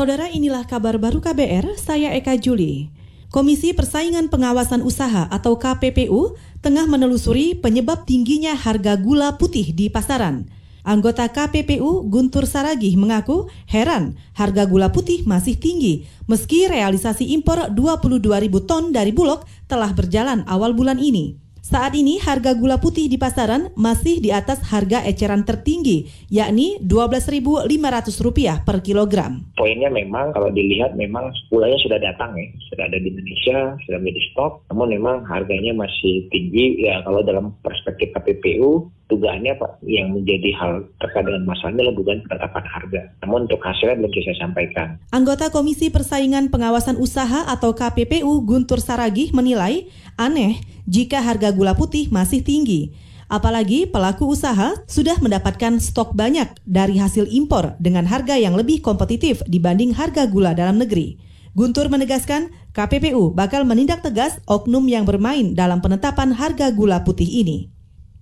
Saudara inilah kabar baru KBR, saya Eka Juli. Komisi Persaingan Pengawasan Usaha atau KPPU tengah menelusuri penyebab tingginya harga gula putih di pasaran. Anggota KPPU Guntur Saragih mengaku heran harga gula putih masih tinggi meski realisasi impor 22 ribu ton dari Bulog telah berjalan awal bulan ini. Saat ini harga gula putih di pasaran masih di atas harga eceran tertinggi, yakni Rp12.500 per kilogram. Poinnya memang kalau dilihat memang gulanya sudah datang ya, sudah ada di Indonesia, sudah menjadi stok, namun memang harganya masih tinggi. Ya kalau dalam perspektif KPPU, dugaannya Pak yang menjadi hal terkait dengan masalahnya adalah dugaan penetapan harga. Namun untuk hasilnya belum bisa saya sampaikan. Anggota Komisi Persaingan Pengawasan Usaha atau KPPU Guntur Saragih menilai aneh jika harga gula putih masih tinggi. Apalagi pelaku usaha sudah mendapatkan stok banyak dari hasil impor dengan harga yang lebih kompetitif dibanding harga gula dalam negeri. Guntur menegaskan KPPU bakal menindak tegas oknum yang bermain dalam penetapan harga gula putih ini.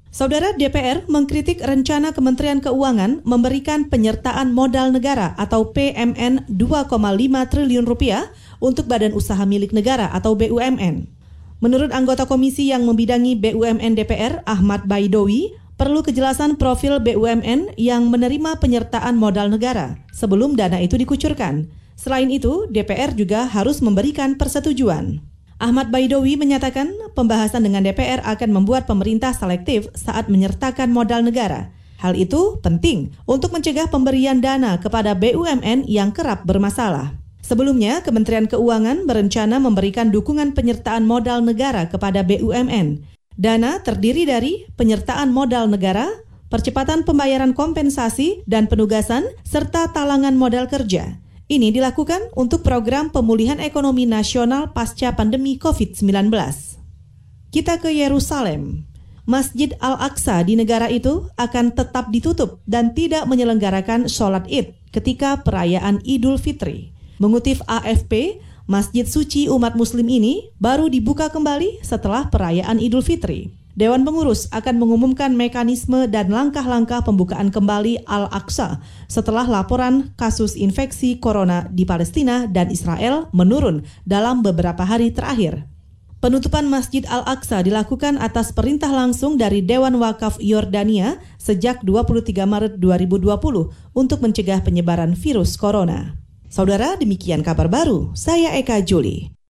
Saudara DPR mengkritik rencana Kementerian Keuangan memberikan penyertaan modal negara atau PMN 2,5 triliun rupiah untuk badan usaha milik negara atau BUMN. Menurut anggota komisi yang membidangi BUMN DPR, Ahmad Baidowi, perlu kejelasan profil BUMN yang menerima penyertaan modal negara sebelum dana itu dikucurkan. Selain itu, DPR juga harus memberikan persetujuan. Ahmad Baidowi menyatakan pembahasan dengan DPR akan membuat pemerintah selektif saat menyertakan modal negara. Hal itu penting untuk mencegah pemberian dana kepada BUMN yang kerap bermasalah. Sebelumnya, Kementerian Keuangan berencana memberikan dukungan penyertaan modal negara kepada BUMN. Dana terdiri dari penyertaan modal negara, percepatan pembayaran kompensasi dan penugasan, serta talangan modal kerja. Ini dilakukan untuk program pemulihan ekonomi nasional pasca pandemi COVID-19. Kita ke Yerusalem. Masjid Al-Aqsa di negara itu akan tetap ditutup dan tidak menyelenggarakan sholat id ketika perayaan Idul Fitri. Mengutip AFP, Masjid Suci umat muslim ini baru dibuka kembali setelah perayaan Idul Fitri. Dewan Pengurus akan mengumumkan mekanisme dan langkah-langkah pembukaan kembali Al-Aqsa setelah laporan kasus infeksi corona di Palestina dan Israel menurun dalam beberapa hari terakhir. Penutupan Masjid Al-Aqsa dilakukan atas perintah langsung dari Dewan Wakaf Yordania sejak 23 Maret 2020 untuk mencegah penyebaran virus corona. Saudara, demikian kabar baru. Saya Eka Juli.